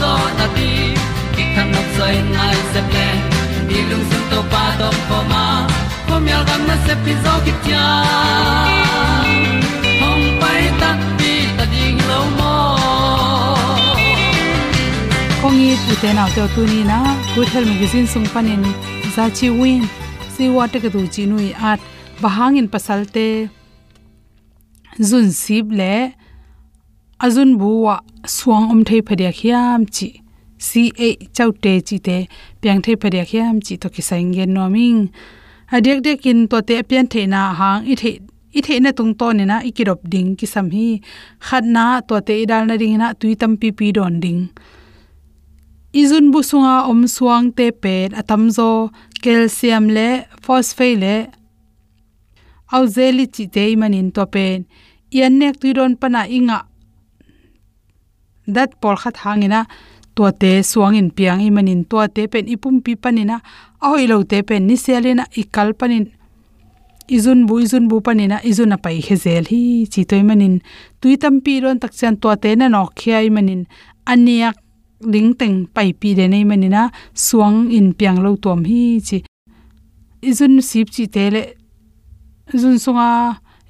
zo na ti ki kan nok sai nai se ple ni lung sun to pa to pa ma. Ko myal gam na se pi zo ki tia hom pai ta ti ta ding lo mo ko kongi tu te na te tu ni na good health magazine sung panin za chi win. Si wa te ka du chi nui at bahang in pasal te zun sib le azun buwa suang om thei phadia khiam chi. Si a chaute chi te piang thei phadia khiam chi to ki saing gen noming adek dek in to te pian the na hang. I thei i thei na tung to ne na ikirop ding ki sam hi. Khat na to te idal na ring na tui tam pi pi don ding. Izun bu sunga om suang te pet, atam zo, calcium le, phosphate le. Auzeli chi te manin to pen yan nek tu don pana inga dat por khat hangina to te suang in piang i manin to te pen ipum pi panina oi lo te pen ni selena ikal panin izun bu izun bu panina izun a pai hezel hi chi toy manin tuitam pi ron tak chan to te na nok khiai manin ania ling teng pai pi de nei manina suang in piang lo tom hi chi izun sip chi te le izun sunga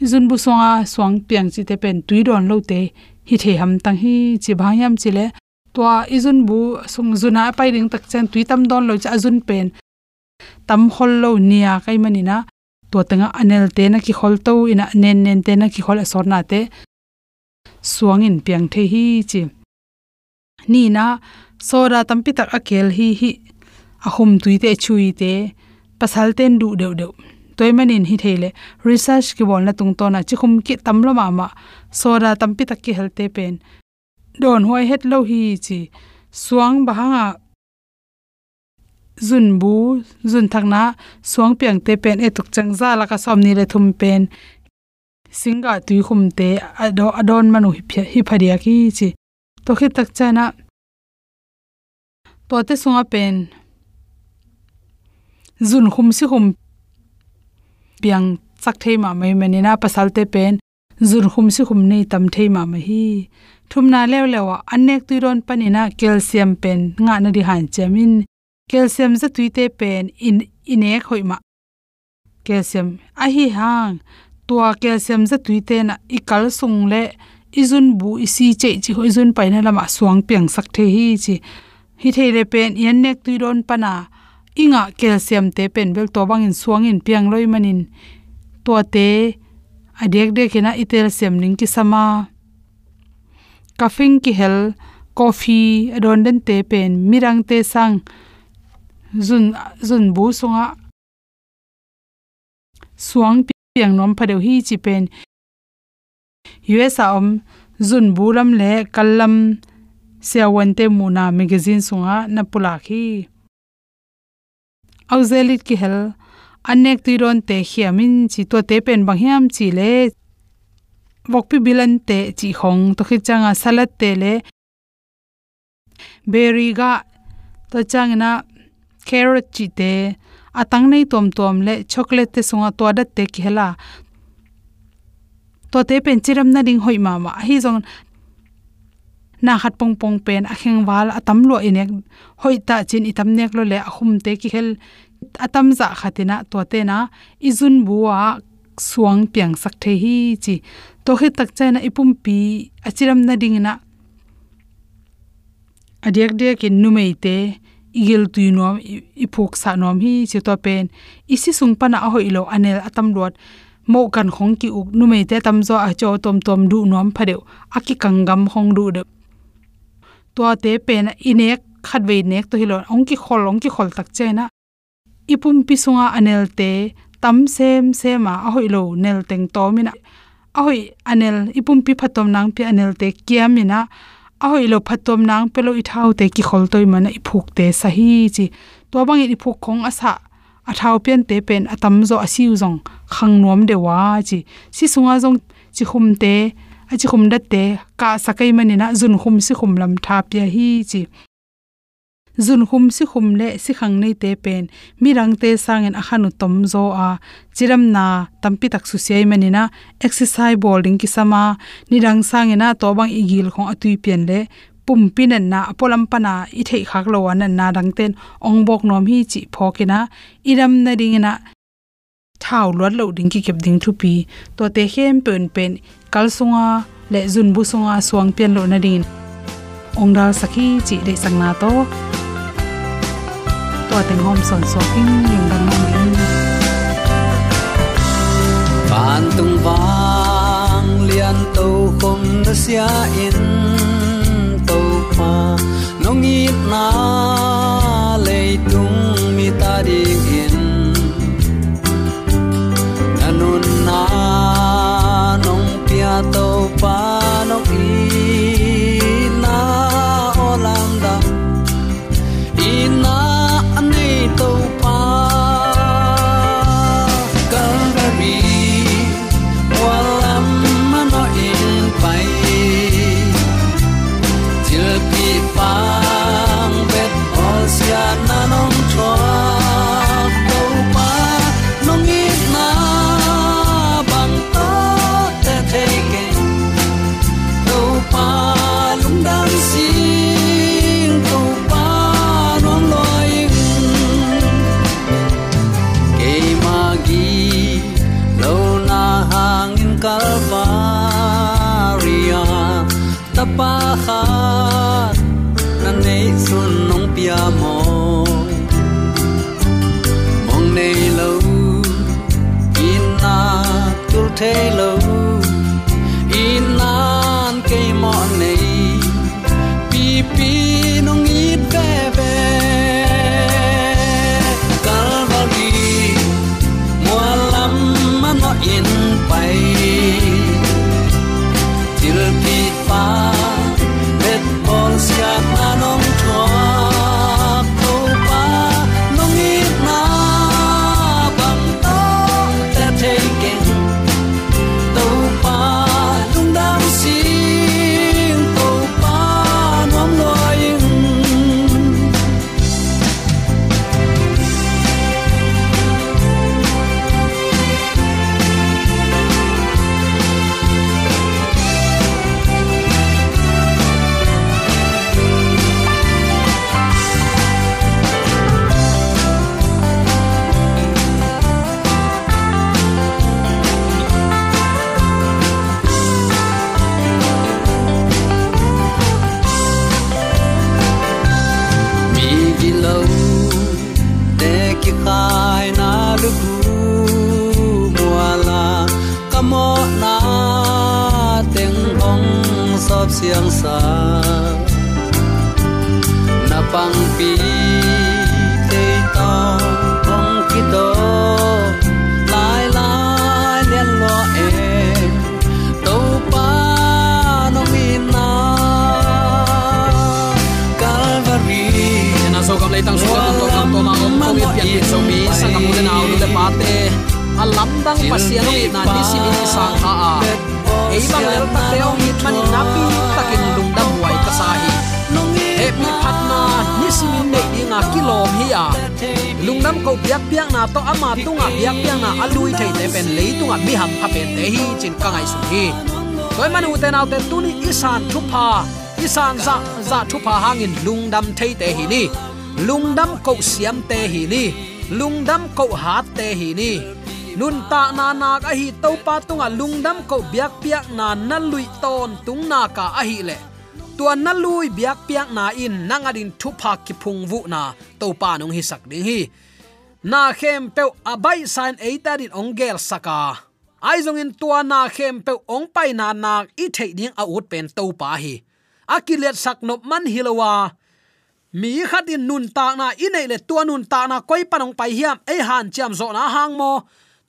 izun bu sunga suang piang chi te pen tui ron lo te hi the ham tang hi chi bhangyam chile tua izun bu sung zuna pai ring tak chen tui tam don lo cha azun pen. Tam hol lo nia kai manina to tanga anel te na ki hol to ina nen nen te na ki hol asor na te. Suang in piang the hi chi. Ni na sora tampi tak akel hi hi. Ahum tuite chui te. Pasal ten du deu deu. Toy manin hi thele research ki bol na tung to na chi khum ki tam lo ma ma soda tampi takki helte pen. Don hoi het lo hi chi. Suang bahanga. Zun bu, zun thakna. Suang piang te pen e tuk chang za la ka som le thum pen. Singa tui khum te ado, adon manu hi hi pharia ki chi. To khit tak chana to te sunga pen. Zun khum si khum. Piang chak thei ma mai na pasal te pen zur khum si khum nei tam thei ma ma hi thumna lew lewa anek tuiron panina calcium pen nga na di han chamin. Calcium za tuite pen in, inek hoima. Calcium a hi hang. Tua calcium za tuite na ikal sung le. Izun bu isi che chi hoi zun paina lama suang piang sak the hi chi. Hi thei le pen yan nek tuiron pana. Inga calcium te pen bel to bang in suang in piang loi manin to te adek de kena itel sem ning ki sama. Kafing ki hel coffee adon den te pen, mirang te sang. Zun zun bu sunga. Suang piang nom phadeu hi chi pen. USA om, zun bulam le kallam siawan te muna magazine sunga na pula khi auzelit ki hel anek tuiron te hiamin chi to te pen bang hiam chi le vokpi bilan te chi hong to khi changa salad te le berry ga to changna carrot chi te atang nei tom tom le chocolate te sunga to da te ki hela to te pen chiram na ding hoi ma ma hi zong na khat pong pong pen a kheng wal atam lo inek hoi ta chin itam nek lo le ahum te ki hel atam za khatina to te na izun buwa suang piang sak the hi chi to khi tak chaina ipum pi achiram na ding na adiak de ki numei te igel tuinom ipok sa nom hi chi to pen isi sung pana a hoilo anel atam lot mo kan khong ki uk numei te tam zo a cho tom tom du nom phadeu aki kangam khong du de to te pen inek khat ve nek to hilon ong ki khol ong ki khol tak chena ipum pisunga anel te, tam sem sema a hoilo nel teng to mina a hoi anel ipum pi phatom nang pi anel te kiamina. A hoi lo phatom nang pelo ithau te ki khol toi mana i phuk te sahi chi. To bang e i phuk khong asa a thau pen te pen atam zo asiu zong khang nuam de wa chi. Si sunga zong chi khum te a chi khum dat te ka sakai manina zun khum si khum lam tha pya hi chi zun khum si khum le si khang nei te pen. Mirang te sangen a khanu tom zo a. Chiram na tampi tak su sei manina exercise bowling ki sama. Nirang sangena to bang igil khong atui pen le. Pum pinan na, apolam pana i thei khak lo an na dang ten ong bok nom hi chi phokina iram na ringina thau lot lo ding ki kep ding thu pi. To te hem pen pen, kal sunga le zun bu sunga suang pen lo na ding ong dal sakhi chi de sang na to. ตัวถึงโฮมสนโซกิ้งยิงดังยิงปานตุงวางเลียนเต้าคมเสียอินเต้าปานงอีนาเลยตุงมีตาดีอินนันนุนนาน้งเปียเต้าปานงอี lung dam ko biak biak na to ama tunga biak biak na alui thei te pen lei tunga mi ham kha pen te hi chin ka ngai su hi. Toy manu te nau te tu ni isan thu pa isan za za thu pa hangin lung dam thei te hi ni. Lung dam ko siam te hi ni lung dam ko hat te hi ni. Nun ta na na a hi to pa tunga lungdam ko biak piak na na lui ton tung na ka a hi le tua na lui, biak piak na in nangadin thu pha ki phung vu na. To pa nong hi sak ding hi. Na khem pe abai san eita din ongel saka. Ai zong in tua na khem pe ong pai na na i thei ding a ut pen to pa hi. Akilet sak nop man hilowa mi khát in nun ta na inei le tua nun ta na koi panong pai hiam, ei han cham zo na hang mo.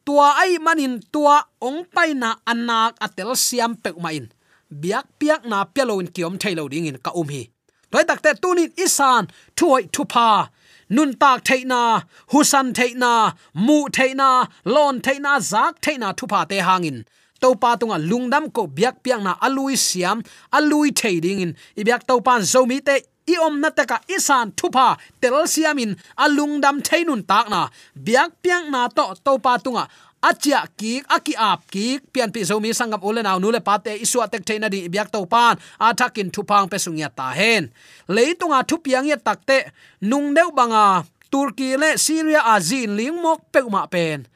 Tua ai manin tua ong pai na anak atel siam pe main biak piak na pelowin kiom thailo ding in ka um hi. Toy takte tunin isan thuai thupa. Nun tak theina, husan theina, mu theina lon theina, zak theina thupa te hangin. To pa tunga lungdam ko biak piak na alui siam, alui thading in. Ibyak to pan zomi te i om na ta ka isan thupa, tel siamin alungdam theinun tak na. Biak piak na to to pa tunga achia ki aki ap ki pian pi zomi sangam ole naw nule pate isua tek theina di biak to pan athakin thupang pe sungya ta hen. Leitunga thupiang ya takte nung deu banga, turki le syria azin ling mok pe ma pen.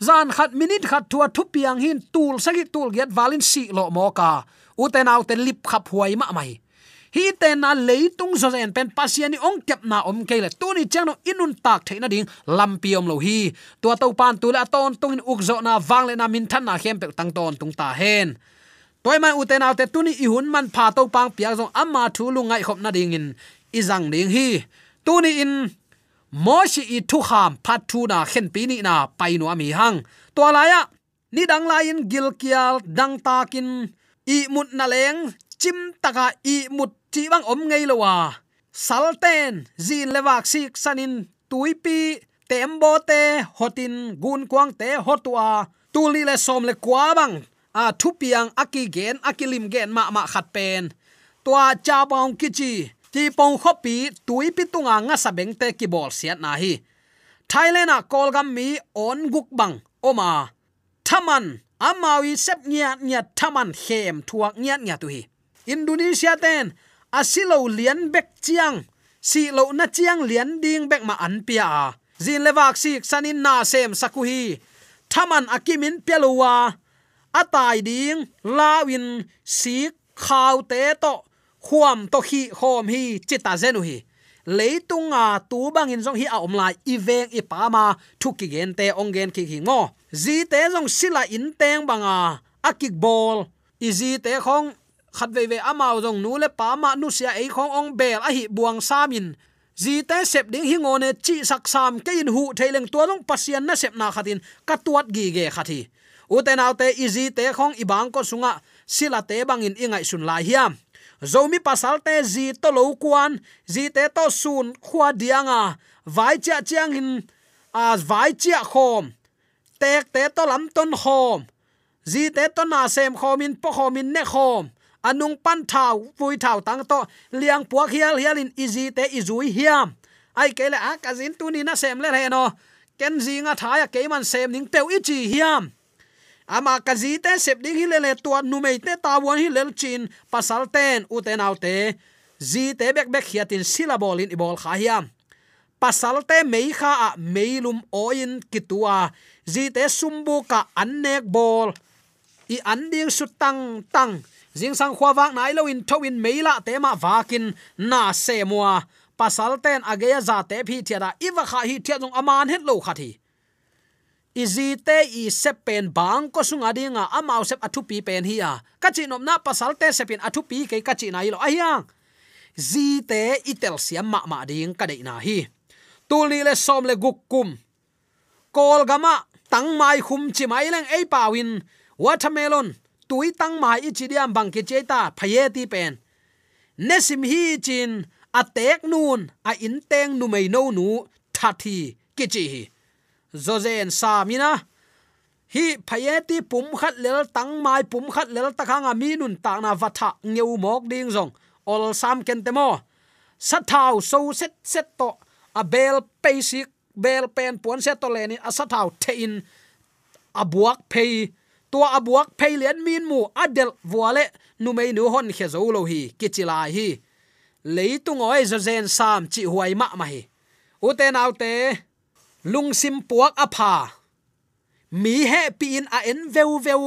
Zan khat minute khat thua thupiang hin tul sagi tul get valin si lo moka uten autte lip khap huai ma mai hi te na leitung zo zen pen pasian ni ong kep na om kele tu ni chang no inun tak theina ding. Lampi om lo hi tua to pan tu la ton tung in uk zo na wang le na min than na hem pe tang ton tung ta hen. Toy mai uten autte tu ni i hun man pha to pang piak zo amma thu lu ngai khop na ding in izang ding hi tu ni in mo shi i thu kham phat thu na khen pi ni na pai no ami hang. To la ya ni dang la in gil kial dang takin i mut na leng, chim taka i mut chi bang om ngei lowa salten zin lewak sik sanin tuipi tembo te hotin gun kwang te hotwa tuli le som le kwa bang a thupiang aki gen akilim gen ma ma khat pen tua cha bang kichi ti pong khopi tuipi tunga nga sabeng te ki bol siat na hi. Thailand a kolgam mi on guk bang oma thaman amawi sep nya nya thaman hem thuak nya nya tu hi. Indonesia ten asilo lian bek chiang. Si lo na chiang lian ding bek ma an pia. Zin lewak sik sanin na sem sakuhi. Thaman akimin pelowa atai ding lawin sik khaw te to. Khuam to hi khom hi chita zenu hi. Leitunga tu bangin jong hi a om iveng i pama thuki gen te ong gen ki hi ngo. Zi te jong sila in teng banga. Akik bol. Izi te khong khat ve ve amao jong nu le pa ma nu sia ei khong ong bel a hi buang samin zi te sep ding hi ngone chi sak sam ke in hu thaileng to long pasian na sep na khatin. Ka tuat gi ge khathi. Nào te izi te khong ibang ko sunga. Sila te bangin ingai sun lai hiam zomi pasal te zi to lo kwan zi te to sun khwa dianga. Vai cha chiang in, a vai chia khom. Tek te to lam ton khom. Zi te to na sem khom in, po khom in ne khom anung pan thau, vui thau tang to. Liang puak hial hial in izi te izui hiam. Ai kele ak, azin tu ni na sem le he no. Ken zinga thaya ke man sem ning peu ichi hiam. Ama kazi te sep ding hi le le tuat nu mei te ta won hi lel chin pasal ten u te nau te. Zi te bek bek hiatin syllable in ibol kha hiam. Pasal te mei kha a meilum oin kitua. Zi te sumbu ka annek bol. I anding su tang tang jing sang khwa wak nai lo in tho in meila te ma wakin na se mua. Pasal ten ageya za te phi thiara iwa kha hi thia jong aman het lo khathi izi te i sepen bang ko sunga dinga amau sep athu pi pen hi a. Kachi nom na pasal te sepin athu pi ke kachi nai lo ayang zi te itel siam ma ma ding ka dei na hi. Tuli le som le gukum kol gama tang mai khum chi mai leng ei pawin watermelon tui tang mai i chidiam bang ke cheta phaye ti pen. Nesim hi chin atek nun a in teng nu mei no nu thathi ki chi hi. Zozen sa mina hi phayeti pum khat lel tang mai pum khat lel takhanga mi nun ta na vatha ngeu mok ding zong. Ol sam ken temo sathau so set set to a bel basic bel pen pon set to leni a sathau te in a buak pay tua abuak pay min mu adel vuale numei nu hon khe zo lo hi kichilai hi. Leitung oi zozen sam chi huai ma ma hi. Uten autte lung sim puak apha mi he pi in a en veu veu.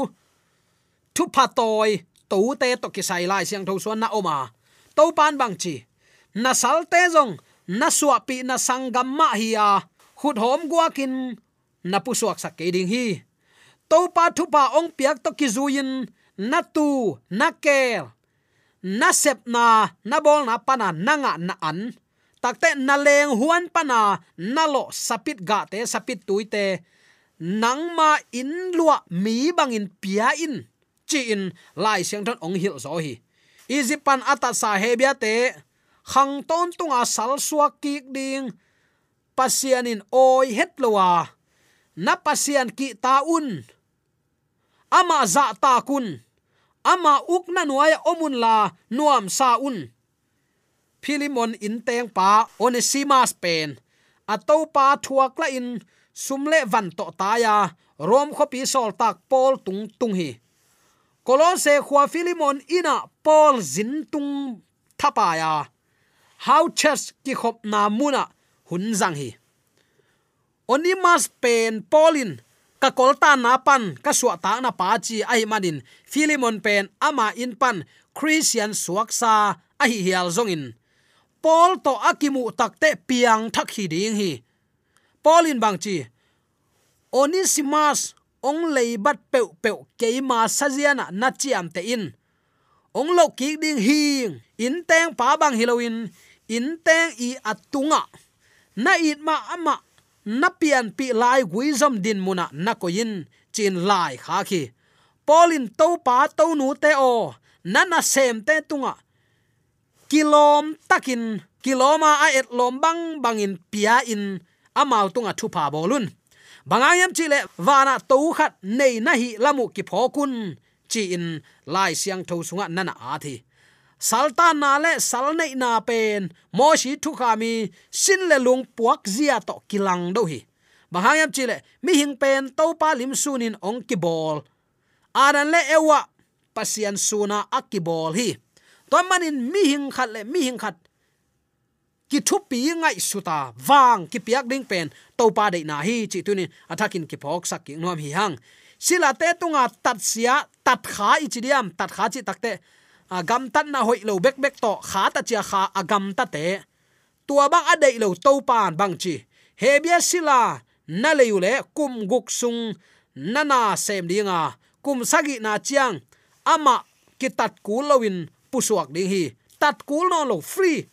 Thu pa toy tu te to ki sai lai siang tho suan na oma to pan bang chi. Na sal te zong, na suwa pi na sangam ma hi a. Hut hom gua kin, na pu suak sak ke ding hi to pa thu pa ong piak to ki zuin na tu na kel na sep na na bol na pana nanga na an. Takte na leng huan pana nalo sapit ga te, sapit tuite nangma in lua mi bangin pia in. Chi in, lai siang thon ong hil zo hi. Izipan ata sa hebia te. Khang ton tunga sal suak ki ding. Pasianin oi het lowa na pasian ki ta un ama za ta kun. Ama ukna nuai omun la nuam sa un. Philimon in teng pa onesimas pen. Ato pa thuak la in sumle van to ta ya. Rom kho pi sol tak pol tung tung hi. Kolose khwa philimon ina pol zin tung thapa ya. How church ki khop na muna hun zang hi. Onimas pen polin ka kolta na pan, ka suwa ta na pa chi ai manin. Philimon pen, ama in pan, christian suaksa a hi hial zongin paul to akimu takte piang thak hi ding hi. Polin bang chi onisimas ong leibat pe pe keima sajiana na chiam te in. Ong lo ki ding hing in teng pa bang hiloin in teng i atunga. Na it ma ama napian pi lai guizom din muna na ko chin lai kha khi. Polin to pa to nu te o, nana sem te tunga. Kilom takin, kiloma a et lom bang bangin pia in amau tunga thu pa bolun. Bangayam chile wana to khat nei na hi lamu ki phokun, chi in lai siang tho sunga nana a thi salta na le sal nei na pen. Mo shi thu kha mi sin le lung puak zia to kilang do hi. Bahayam chile mi hing pen to pa lim sunin ong ki bol. Aran le ewa pasian suna akibol hi. To manin mi hing khat le, mi hing khat ki thu pi ngai suta wang ki piak ding pen to pa de na hi chi tunin athakin ki phok sak ki nom hi hang. Sila te tunga tat sia, tat kha ichidiam tat kha chi takte agam tan na hoi lo bek bek to kha ta chia kha agam ta te. Tua bang adei lo to pan bang chi. Hebia sila, na le le kum guk sung nana sem dinga kum sagi na chiang, ama kitat kul lowin pusuak ding hi. Tat kul no lo free,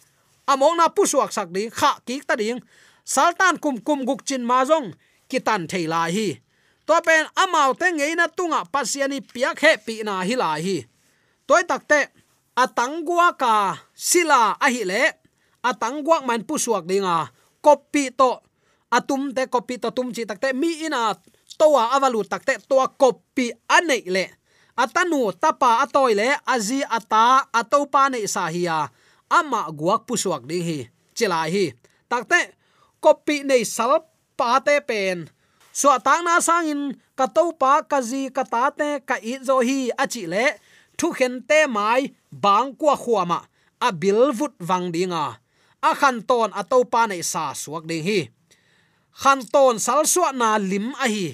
among na pusuak sak ding, kha ki ta ding. Saltan kum kum guk chin ma jong kitan theila hi. To pen amau te ngei na tunga pasiani piak he pi na hi la hi toy takte atangwa ka sila ahi le. Atangwa man pusuak dinga. Copy to atum te copy to tum chi takte. Mi ina towa avalu takte, towa copy anei le. Atanu, tapa atoi le, azi ata atopa nei sahia ama guak pusuak ding hi chilai hi. Takte copy nei sal pa te pen. So tang na sangin ka to pa ka zi ka ta te ka i zo hi achi le thu khen te mai, bang kwa khuama. A bil vut wang dinga a. Khan ton a to pa nei sa suak ding hi. Khan ton sal suwa na lim a hi.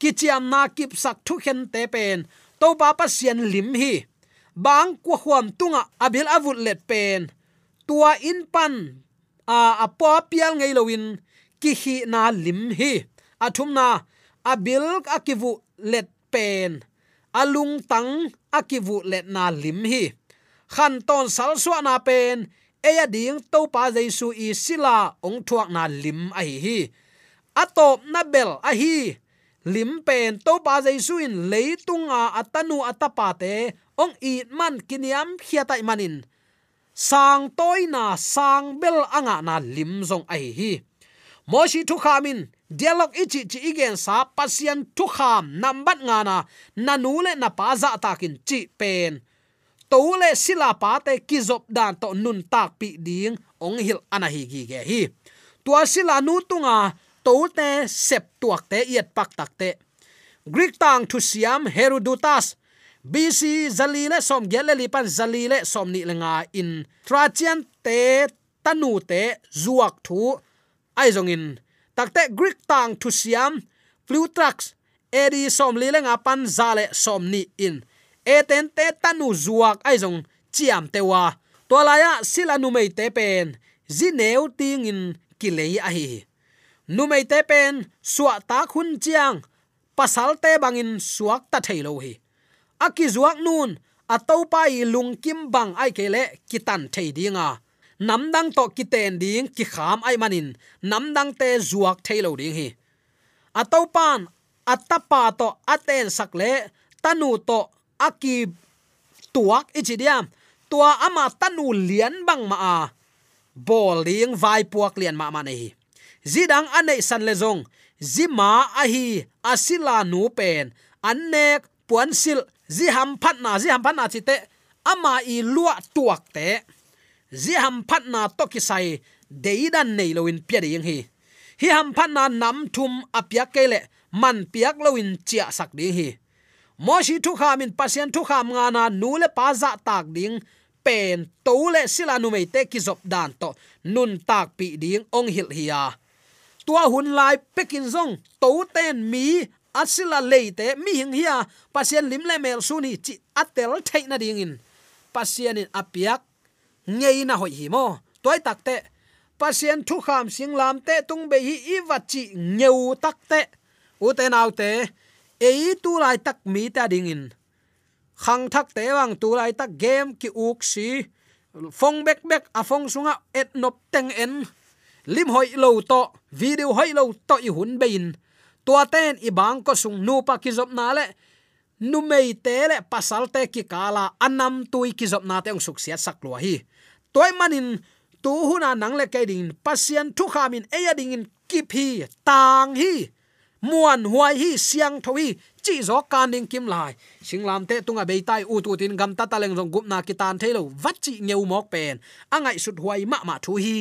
Kichiam na kip sak thu khen te pen. To pa pa sian lim hi. Bang kwa khuam tunga abil avut let pen. Tua in pan, a apo pial ngei lowin ki hi na lim hi. Athum na abil akivu let pen. Alung tang akivu let na lim hi. Khan ton sal suwa na pen, eya ding to pa jaisu i sila ong thuak na lim a hi hi. Atop na bel a hi. Lim pen to pa jaisu in leitunga atanu atapa te, ong i man kiniam khiatai manin. Sang toy na sang bel anga na lim zong ai hi moshi thu khamin dialog ichi chi igen sa pasian thu kham nambat nga na nanule na pa za dạ takin chi pen tole sila pa te kizop dan to nun tak pi ding ong hil anahi gi ge hi tua sila nu tunga to te sep tuak te yet pak tak te greek tang thu siam herodotus bc zalile som geleli pan zalile som ni lenga in. Trachian te tanu te zuak thu aizongin in? Takte greek tang thu siam plutarch edi som li lenga pan zale som ni in. Eten te tanu zuak ai chiam te wa. To la ya sila nu mei te pen, zi neu ting in kilei a hi. Nu mei te pen suwa ta khun chiang, pasal te bangin suak ta thailo hi. Aki zuak nun atau pai lung kim bang ai kele kitan thei dinga namdang to kiten ding ki kham ai manin. Namdang te zuak thailo ding hi. Atau pan atapa to aten sakle, tanu to aki tuak ichidiam tua ama tanu lian bang ma a bol ding vai puak lian ma ma nei zidang anei san le zong. Zima a hi asila nu pen. Annek puan sil zi ham phat na zi ham phat na chite ama i lua tuak te zi ham phat na to ki sai, deidan nei loin pia ding hi. Hi ham phat na nam thum apia kele man piak loin chia sak ding hi. Mo shi thu kha min pasien thu kham nga na nu le pa za tak ding pen to le sila nu mei te ki zop dan to nun tak pi ding ong hil hiya tua hun lai pekin zong to ten mi asila leite mi hing hiya pasien lim le mel suni chi atel theina ding in. Pasien in apiak ngei na hoi hi mo. Toy takte pasien thu kham sing lam te tung be hi i nhiều ngeu takte u te nau te ấy tu lai tak mi ta ding in. Khang thak te wang tu lai tak game ki uk si. Phong bek bek a phong sunga et nop teng en. Lim hoi lo to, video hoi lo to i hun bein tua ten i bang ko sung nu pa ki zop na le. Nu mei te le, pasal te ki kala anam tui ki zop na te ong suk sia sak lo hi toy manin tu huna nang le kai ding pasien thu kha min eya ding in kip hi, tang hi. Muan huai hi, siang thoi chi zo kan ding kim lai. Singlam te tunga be tai u tu tin gam ta ta leng rong gup na ki tan thailo wat chi ngeu mok pen. Angai sut huai ma ma thu hi.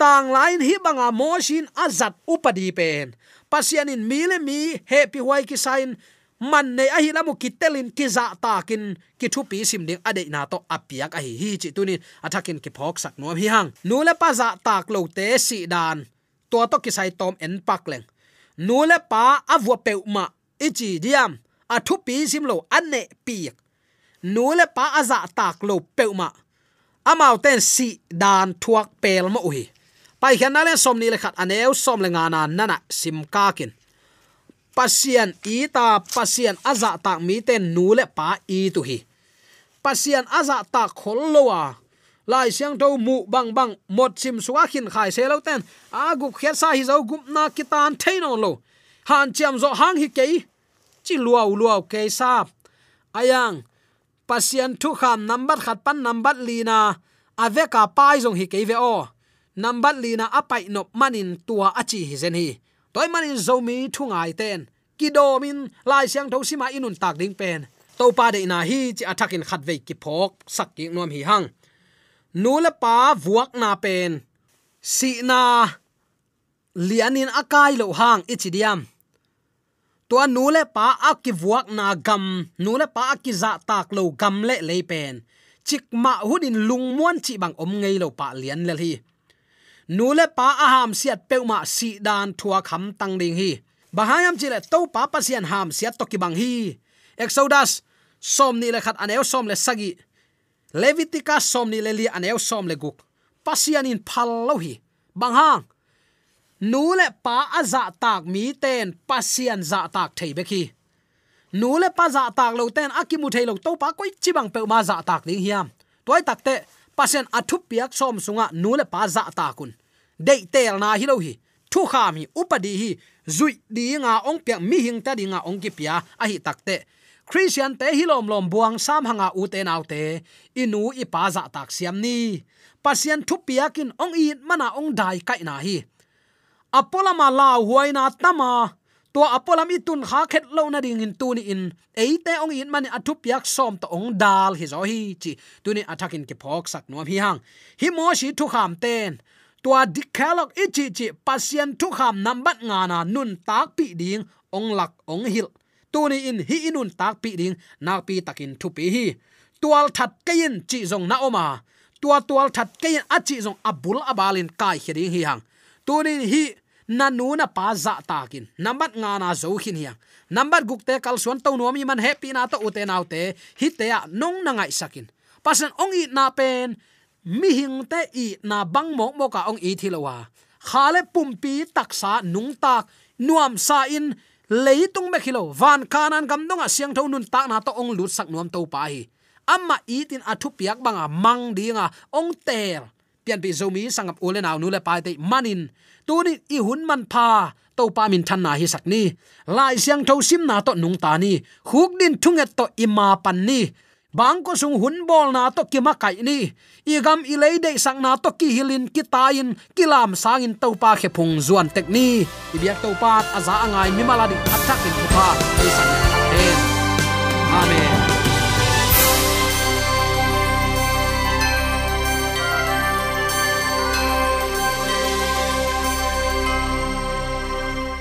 Tang lain hi banga mo shin azat upadi pen. Pasianin in mile mi, happy huai ki sign man ne a hi lamu kitelin ki za takin ki thu pi sim ding ade na to apiak a hi hi chi tunin athakin ki phok sak no hi hang. Nu le pa za tak lo te si dan. To to ki sai tom en pak leng. Nule pa avua peuma ichi diam. A thu pi sim lo anne pi nule pa aza tak lo peuma amau ten si dan thuak pel mo hi. Pai hian na le som ni le khat aneu som le nga na nana sim ka kin pasian i ta pasian aza tak mi ten nu le pa i tu hi pasian aza tak khol lowa lai siang to mu bang bang mot sim suwa khin khai se lo ten a gu khiat sa hi zo gup na kitan theino lo han chiam zo hang hi ke chi luau luau ke sa ayang pasian thu kham number khat pan number lina aveka pai zong hi ke ve o. Number lina apai nop manin tua achi hi zen hi toy manin zomi thungai ten. Kidomin lai siang tho sima inun tak ding pen. To pa de na hi chi attacking khat ve ki phok, sak ki nom hi hang. Nu la pa vuak na pen. Si na lianin akai lo hang ichidiam to nu le pa aki vuak na gam, nu le pa aki za tak lo gam le le pen. Chik ma hudin lung muan chi bang om ngei lo pa lian le hi nule pa aham siat peuma ma si dan thua kham tang ding hi. Bahayam chile to pa pasian ham siat to ki bang hi. Exodus, som ni le khat aneu, som le sagi. Leviticus som ni le li aneu, som le guk. Pasian in phal lo hi. Bang hang nule pa aza tak mi ten pasian za tak thei be ki nule pa za tak lo ten akimu thei lo to pa koi chibang pe ma za tak ding hiam toy takte pasian athu piak som sunga nule pa za ta kun dei tel na hi lo hi thu kha mi upadi hi zui di nga ong pya mi hing ta di nga ong ki pia a hi takte christian te hilom lom buang sam hanga u te nau te inu i pa za tak siam ni. Pasian thu piakin ong i mana ong dai kai na hi apolama la huaina tama to apolam itun kha khet lo na ding in. Tuni in eite ong in mani athu piak som to ong dal hi zo hi chi tuni attacking ke phok sak nuam hi hang hi mo shi thu kham ten tua dikhalok ichi chi pasien thu kham nambat nga na nun tak pi ding ong lak ong hil. Tuni in hi inun tak pi ding na pi takin thu pi hi. Tual that kayin chi zong na oma. Tua tual that kayin achi zong abul abalin kai heding hi hang. Tuni hi na nu na pa za takin number nga na zo khin hiang number guk te kal suan to nuami man happy na to ute nau te, hi te ya nong na ngai sakin. Pasan ong i na pen mi hing te i na bang mo mo ka ong i thilowa khale pumpi taksa nung tak, nuam sa in, leitung me khilo. Van kanan gam donga siang tho nun tak na to ong lut sak nuam to pa hi. Amma itin athu piak banga mang dinga ong ter. Pian pi zomi sangap ule naw nu le pai te manin. Tuni i hun man pha to pa min than na hi sak ni. Lai siang tho sim na to nung ta ni. Huk din thunget to ima pan ni bang ko sung hun bol na to ki ma kai ni. I gam i lei de sang na to ki hilin ki ta in ki lam sang in to pa khe phung zuan tek ni. I biak to pa aza angai mi mala di attack in pa amen.